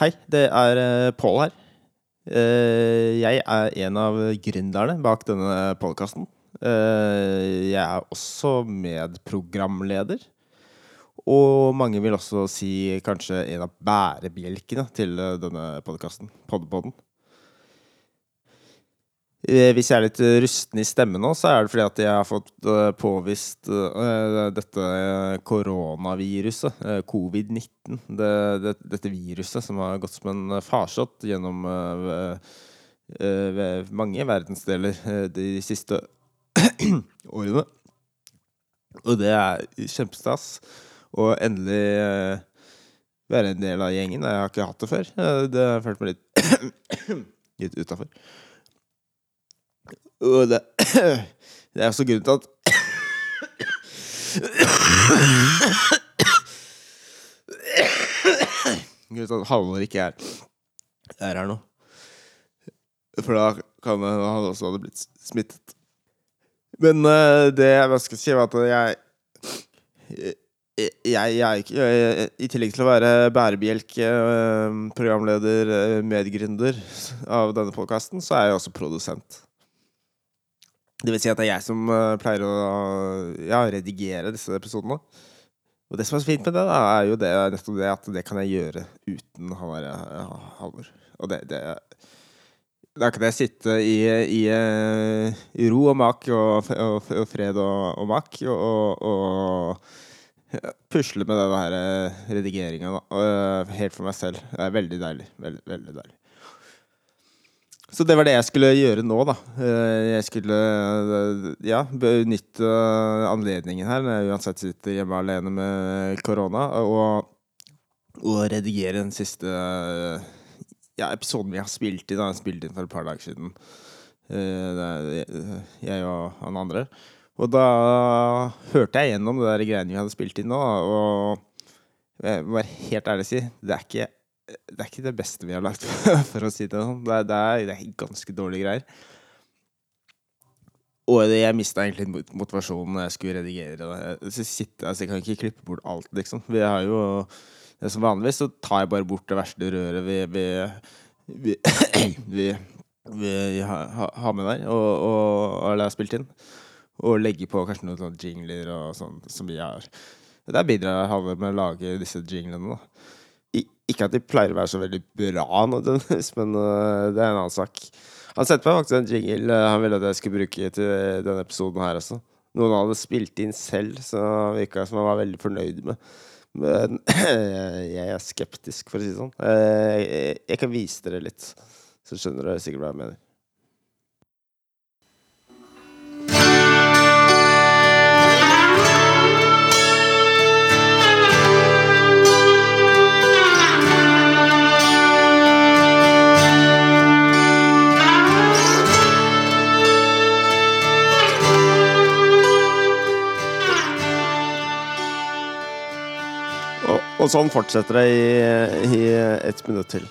Hei, det er eh, Pål her. Eh, Jeg er en av gründerne bak denne podkasten. Jeg er også medprogramleder. Og mange vil også si kanskje en av bærebjelkene til eh, denne podkasten, Podpodden. Eh, Hvis jeg er litt rusten i stemmen nå, så er det fordi at jeg har fått eh, påvist eh, dette koronaviruset, eh, covid-19. Det, det, dette viruset som har gått som en farsott gjennom eh, eh, mange verdensdeler eh, de siste årene. Og det er kjempestas å endelig eh, være en del av gjengen. Jeg har ikke hatt det før. Eh, Det har følt meg litt, litt utafor. Og det, det er også grunnen til at Grunnen til at Halvor ikke er, er her nå. For da kan han også hadde blitt smittet. Men uh, det jeg skal si, var at jeg jeg, jeg jeg, I tillegg til å være bærebjelke, eh, programleder, medgründer av denne podkasten, så er jeg også produsent. Det vil si at det er jeg som eh, pleier å ja, redigere disse episodene. Og det som er så fint med det, da, er jo det, nettopp det at det kan jeg gjøre uten han derre Halvor. Og det, det Da kan jeg sitte i, i, eh, i ro og mak og, og, og fred og, og mak og, og, pusle med den her eh, redigeringa, eh, Helt for meg selv. Det er veldig deilig. Veldig, veldig deilig. Så det var det jeg skulle gjøre nå, da. Eh, Jeg skulle eh, ja, benytte anledningen her når jeg uansett sitter hjemme alene med korona, og, og redigere den siste eh, ja, episoden vi har spilt inn. Da. Jeg spilte inn for et par dager siden. Eh, Jeg og han andre. Og da hørte jeg gjennom det der greiene vi hadde spilt inn nå, og jeg må være helt ærlig å si, det er ikke det er ikke det beste vi har lagt, for å si det sånn. Det er, det er, det er ganske dårlige greier. Og jeg mista egentlig motivasjonen når jeg skulle redigere det. Så sitter, altså, jeg kan ikke klippe bort alt, liksom. Vi har jo Som vanligvis så tar jeg bare bort det verste røret vi, vi, vi, vi, vi har, ha med der, og, og, eller har spilt inn. Og legger på kanskje noen jingler og sånn som vi har. Der bidrar har med å lage disse jinglene, da. Ikke at de pleier å være så veldig bra nødvendigvis, men øh, det er en annen sak. Han sendte meg faktisk en jingle øh, han ville at jeg skulle bruke til denne episoden her også. Noen hadde spilt inn selv, så virka som han var veldig fornøyd med. Men jeg er skeptisk, for å si det sånn. Eh, jeg kan vise dere litt, så skjønner dere sikkert hva jeg mener. Og, sånn fortsetter det i, i ett minutt til.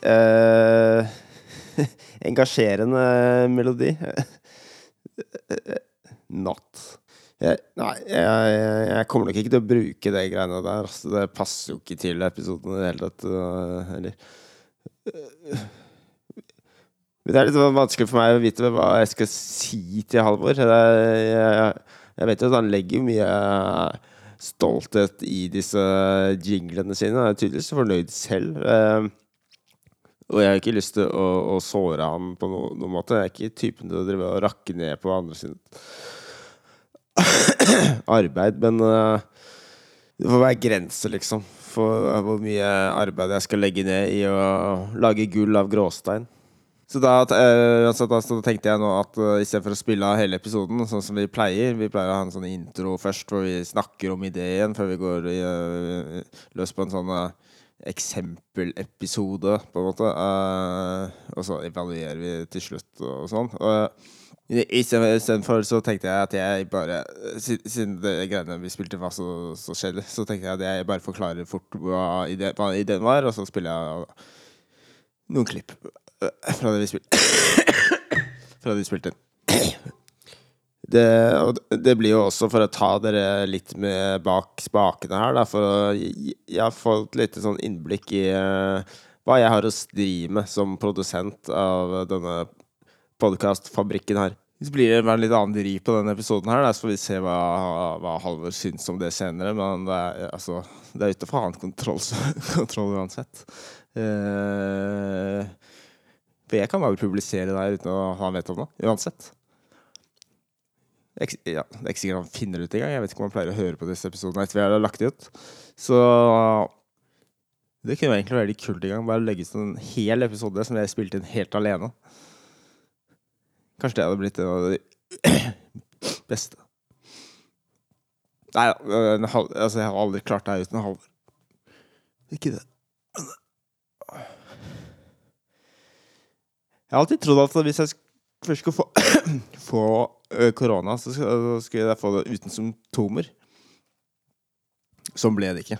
Uh, engasjerende melodi. Not. Jeg, nei, jeg, jeg kommer nok ikke til å bruke det greiene der. Altså, det passer jo ikke til episoden i det hele tatt. øh, Eller det er litt vanskelig for meg å vite hva jeg skal si til Halvor. Jeg, jeg vet jo at han legger mye stolthet i disse jinglene sine. Han er tydeligvis fornøyd selv. Eh, og jeg har ikke lyst til å, å såre han på noen, noen måte. Jeg er ikke typen til å drive og rakke ned på andre sin arbeid, men eh, det får være grenser, liksom, for hvor mye arbeid jeg skal legge ned i å lage gull av gråstein. Så da, eh, altså, da så tenkte jeg nå at uh, istedenfor å spille av hele episoden, sånn som vi pleier Vi pleier å ha en sånn intro først, hvor vi snakker om ideen før vi går uh, løs på en sånn uh, eksempelepisode, på en måte. Uh, og så evaluerer vi til slutt og, sånn. Og i- Istedenfor så tenkte jeg at jeg bare Siden det greiene vi spilte var så, så kjedelig, så tenkte jeg at jeg bare forklarer fort hva, ide, hva ideen var, og så spiller jeg noen klipp fra det vi spilte Fra det vi spilte det, det blir jo også for å ta dere litt med bak spakene her, da, for å Jeg har fått litt sånn innblikk i uh, hva jeg har å stri med som produsent av denne podkastfabrikken her. Så blir det en litt annen vri på denne episoden her, da, så får vi se hva, hva Halvor syns om det senere. Men det er, altså, det er ute for annet kontroll, kontroll uansett. Uh, for jeg kan bare publisere der uten å ha vett om det, uansett. Ja, det er ikke sikkert han finner det ut engang. Jeg vet ikke om han pleier å høre på disse episodene etter vi har lagt det ut. Så det kunne egentlig være litt kult en gang. Bare legge ut en hel episode som jeg spilte inn helt alene. Kanskje det hadde blitt en av de beste. Nei da, altså, jeg har aldri klart det her uten Halvor. Ikke det. Jeg har alltid trodd at hvis jeg først skulle få, få korona, så skulle jeg få det uten symptomer. Sånn ble det ikke.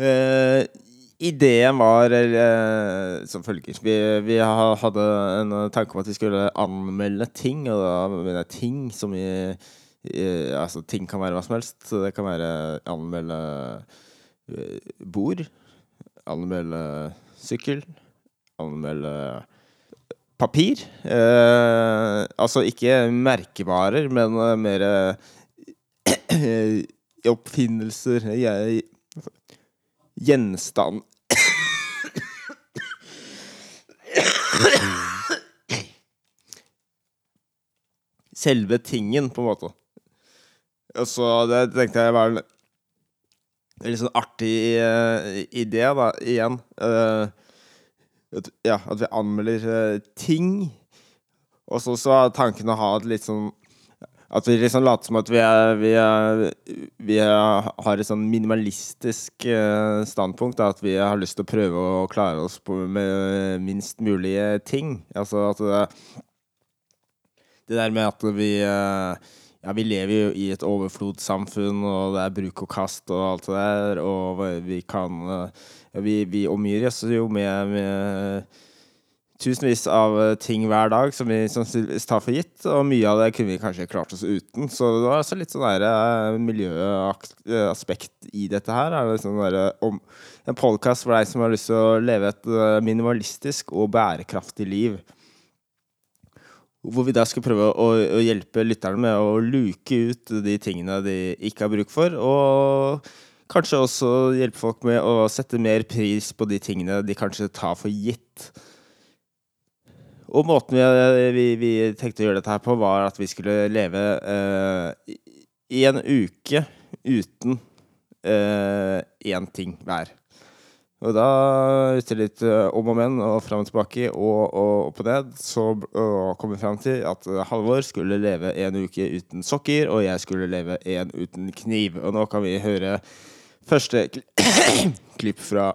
Uh, ideen var uh, som følger. Vi, vi, hadde en tanke om at vi skulle anmelde ting, og da mener jeg ting som i i, Altså, ting kan være hva som helst. Det kan være anmelde bord, anmelde sykkel, anmelde papir. Eh, altså ikke merkevarer, men uh, mer uh, oppfinnelser jeg, Gjenstand Selve tingen, på en måte. Og så det tenkte jeg var en litt sånn artig uh, idé, da, igjen. Uh, ja, at vi anmelder uh, ting. Og så er tanken å ha et litt sånn At vi liksom later som at vi, er, vi, er, vi er, har et sånn minimalistisk uh, standpunkt. Da, at vi har lyst til å prøve å klare oss med minst mulige ting. Altså at det, det der med at vi uh, ja, vi lever jo i et overflodssamfunn, og det er bruk og kast og alt det der, og vi kan ja, Vi, vi omgir oss jo med, med, tusenvis av ting hver dag som vi sannsynligvis tar for gitt, og mye av det kunne vi kanskje klart oss uten. Så det var også litt sånn der eh, miljøaspekt i dette her. Er det sånn der, om, en podkast for deg som har lyst til å leve et eh, minimalistisk og bærekraftig liv. Hvor vi da skal prøve å, å, hjelpe lytterne med å luke ut de tingene de ikke har bruk for. Og kanskje også hjelpe folk med å sette mer pris på de tingene de kanskje tar for gitt. Og måten vi, vi, vi tenkte å gjøre dette her på, var at vi skulle leve eh, i en uke uten én eh, ting hver. Og da, etter litt uh, om og men og fram og tilbake og, og, og på ned, så kom vi fram til at uh, Halvor skulle leve en uke uten sokker, og jeg skulle leve en uten kniv. Og nå kan vi høre første klipp fra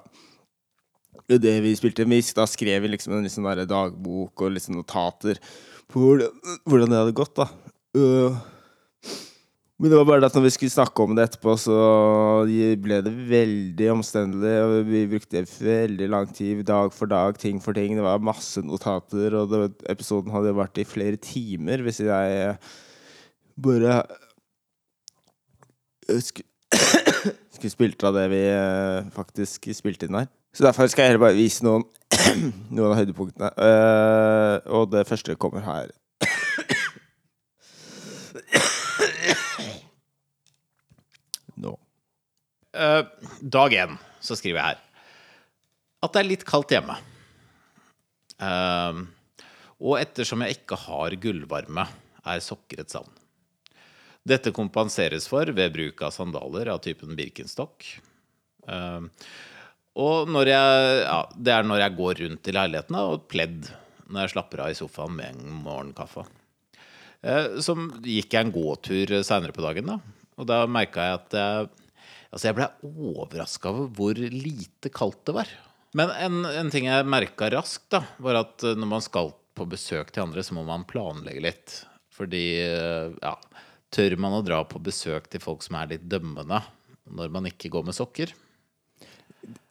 det vi spilte. Vi, da skrev vi liksom en liksom dagbok og liksom notater på hvordan, det hadde gått. da. Uh, men det var bare at når vi skulle snakke om det etterpå, så ble det veldig omstendelig. Og vi brukte veldig lang tid, dag for dag, ting for ting. Det var masse notater, og det, episoden hadde vært i flere timer hvis jeg bare skulle, skulle spilt av det vi eh, faktisk spilte inn her. Så derfor skal jeg heller bare vise noen, noen av høydepunktene. Uh, og det første kommer her. Uh, dag én så skriver jeg her at det er litt kaldt hjemme. Uh, og ettersom jeg ikke har gullvarme, er sokker et savn. Dette kompenseres for ved bruk av sandaler av typen Birkenstock. Uh, og jeg, ja, det er når jeg går rundt i leiligheten og pledd når jeg slapper av i sofaen med en morgenkaffe. Uh, så gikk jeg en gåtur seinere på dagen, da. Og da merka jeg at jeg Altså, jeg ble overraska over hvor lite kaldt det var. Men en, en ting jeg merka raskt, da, var at eh, når man skal på besøk til andre, så må man planlegge litt. Fordi eh, ja, tør man å dra på besøk til folk som er litt dømmende når man ikke går med sokker?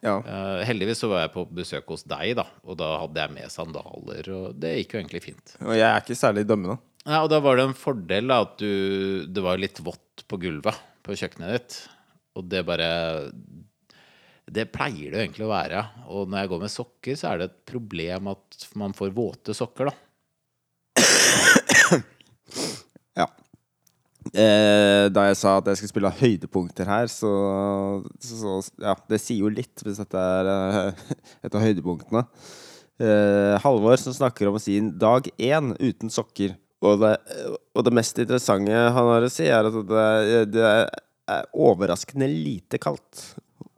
Ja. Uh, heldigvis så var jeg på besøk hos deg, da, og da hadde jeg med sandaler. Og det gikk jo egentlig fint. Og jeg er ikke særlig dømmende. Ja, og da var det en fordel da, at du Det var litt vått på gulvet på kjøkkenet ditt. Og det bare Det pleier det jo egentlig å være. Og når jeg går med sokker, så er det et problem at man får våte sokker, da. Ja. Eh, da jeg sa at jeg skulle spille høydepunkter her, så, så, Ja, det sier jo litt, hvis dette er eh, et av høydepunktene. Eh, Halvor som snakker om sin dag én uten sokker. Og det, og det mest interessante han har å si, er at det, det er overraskende lite kaldt.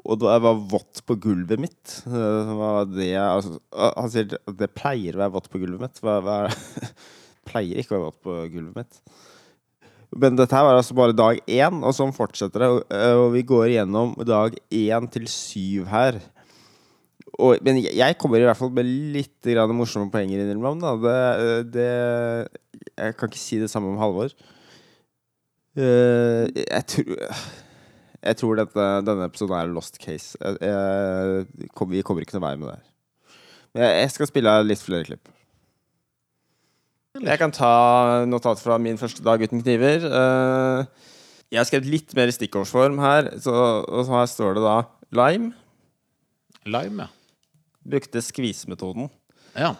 Og det var vått på gulvet mitt. Eh, det, altså, han sier at det pleier å være vått på gulvet mitt. Hva, hva pleier ikke å være vått på gulvet mitt. Men dette her var altså bare dag én, og sånn fortsetter det. Og, vi går gjennom dag én til syv her. Og, men jeg- kommer i hvert fall med litt morsomme poenger innimellom. Det, det, jeg kan ikke si det samme om Halvor. Eh, jeg tror Jeg tror dette, denne episoden er lost case. Jeg, jeg, vi kommer ikke noen vei med det her. Men jeg skal spille litt flere klipp. Jeg kan ta notat fra min første dag uten kniver. Eh, jeg har skrevet litt mer i stikkordsform her, så, og så her står det da lime. Lime, ja. Brukte skvisemetoden. Ja.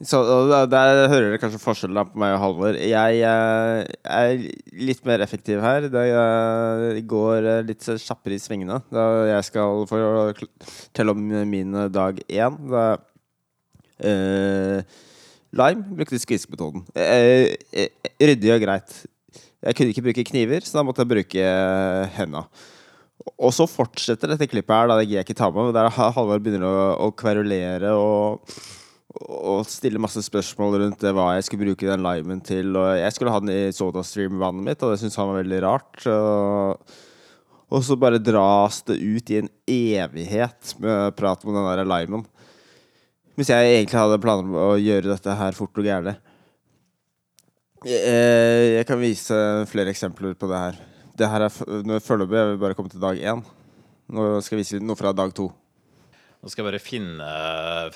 Så der, der hører dere kanskje forskjellen på meg og Halvor. Jeg eh, er litt mer effektiv her. Det eh, går litt kjappere i svingene. Da jeg skal få fortelle om min dag én. Da eh, Lime brukte skvisemetoden. Eh, eh, ryddig og greit. Jeg kunne ikke bruke kniver, så da måtte jeg bruke henda. Og så fortsetter dette klippet her, da det gidder jeg ikke ta med, der Halvor begynner å, å kverulere og, og stille masse spørsmål rundt det, hva jeg skulle bruke den limen til. Og jeg skulle ha den i SodaStream-vannet mitt, og det syntes han var veldig rart. Og, og så bare dras det ut i en evighet med prat om den der limen. Hvis jeg egentlig hadde planer om å gjøre dette her fort og gærent. Jeg, jeg kan vise flere eksempler på det her. Det her er foreløpig. Jeg vil bare komme til dag én. Nå skal jeg vise noe fra dag to. Nå skal jeg bare finne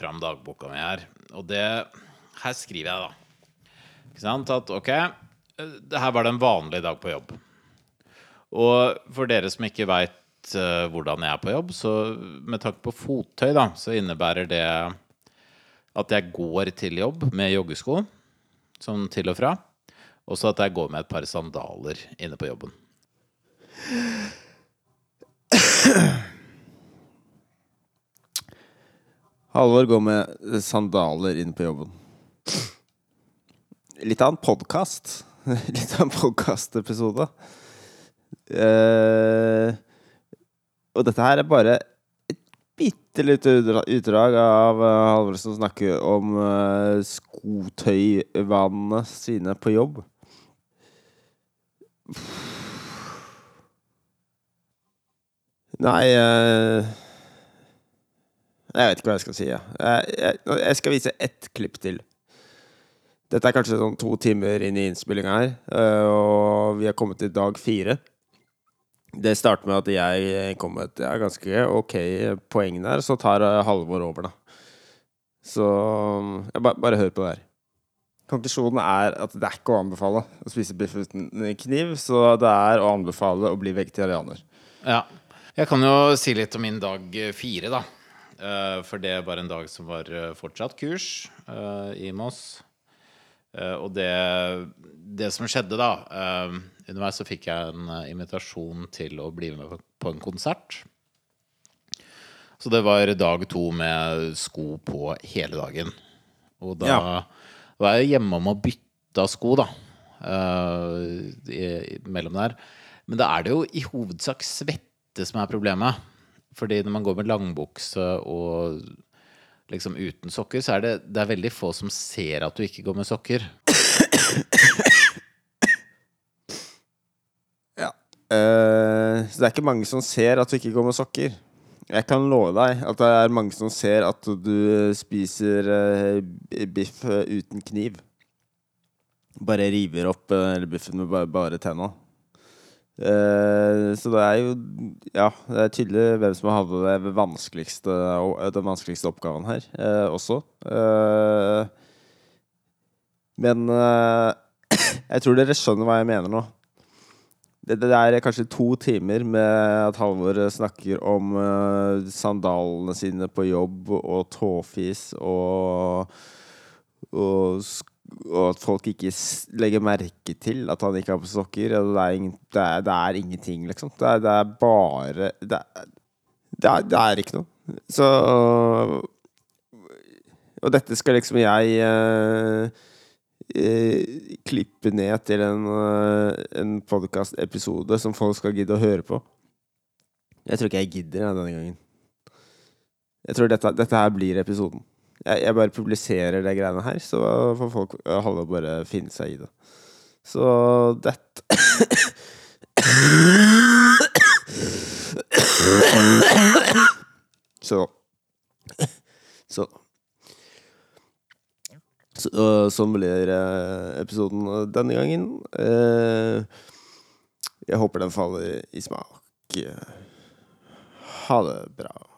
fram dagboka mi her. Og det Her skriver jeg, da. Ikke sant? At ok, det her var det en vanlig dag på jobb. Og for dere som ikke veit hvordan jeg er på jobb, så med tanke på fottøy, da, så innebærer det at jeg går til jobb med joggesko, sånn til og fra. Og så at jeg går med et par sandaler inne på jobben. Halvor går med sandaler inn på jobben. Litt av en podkast. Litt av en podkastepisode. Uh, og dette her er bare bitte lite utdrag av Halvorsen Halvor som snakker om uh, skotøyvanene sine på jobb. Nei eh, Jeg vet ikke hva jeg skal si. Jeg, jeg, skal vise ett klipp til. Dette er kanskje sånn to timer inn i innspillinga her, eh, og vi har kommet til dag fire. Det starter med at jeg kom med et ja, ganske ok poeng der, så tar eh, Halvor over, da. Så ja, bare, bare hør på det her. Konklusjonen er at det er ikke å anbefale å spise biff uten kniv, så det er å anbefale å bli vegetarianer. Ja. Jeg kan jo si litt om min dag fire, da. Eh, For det var en dag som var eh, fortsatt kurs eh, i Moss. Eh, Og det, det som skjedde da Underveis så fikk jeg en eh, invitasjon til å bli med på- på en konsert. Så det var dag to med sko på hele dagen. Og da Ja. var jeg hjemme om å bytte sko, da. Uh, i, mellom der. Men da er det jo i hovedsak svette som er problemet. Fordi når man går med langbukse og liksom uten sokker, så er det, det er veldig få som ser at du ikke går med sokker. Eh, så det er ikke mange som ser at du ikke går med sokker. Jeg kan love deg at det er mange som ser at du spiser uh, biff eh, uten kniv. Bare river opp biffen med bare, bare tenna. Så det er jo Ja, det er tydelig hvem som hadde det vanskeligste, den vanskeligste oppgaven her også. Men Jeg tror dere skjønner hva jeg mener nå. Det, det er kanskje to timer med at Halvor snakker om uh, sandalene sine på jobb og tåfis og og, og at folk ikke legger merke til at han ikke har på sokker. Det er, ingen, det er, det er ingenting, liksom. Det er, er bare er, det, er, ikke noe. Så Og dette skal liksom jeg eh, eh, klippe ned til en, uh, en podkastepisode som folk skal gidde å høre på. Jeg tror ikke jeg gidder jeg, denne gangen. Jeg tror dette, dette her blir episoden. Jeg, jeg bare publiserer de greiene her, så får folk uh, holde bare finne seg i det. Så dette Så Så så, sånn blir eh, episoden denne gangen. Eh, jeg håper den faller i smak. Ha det bra.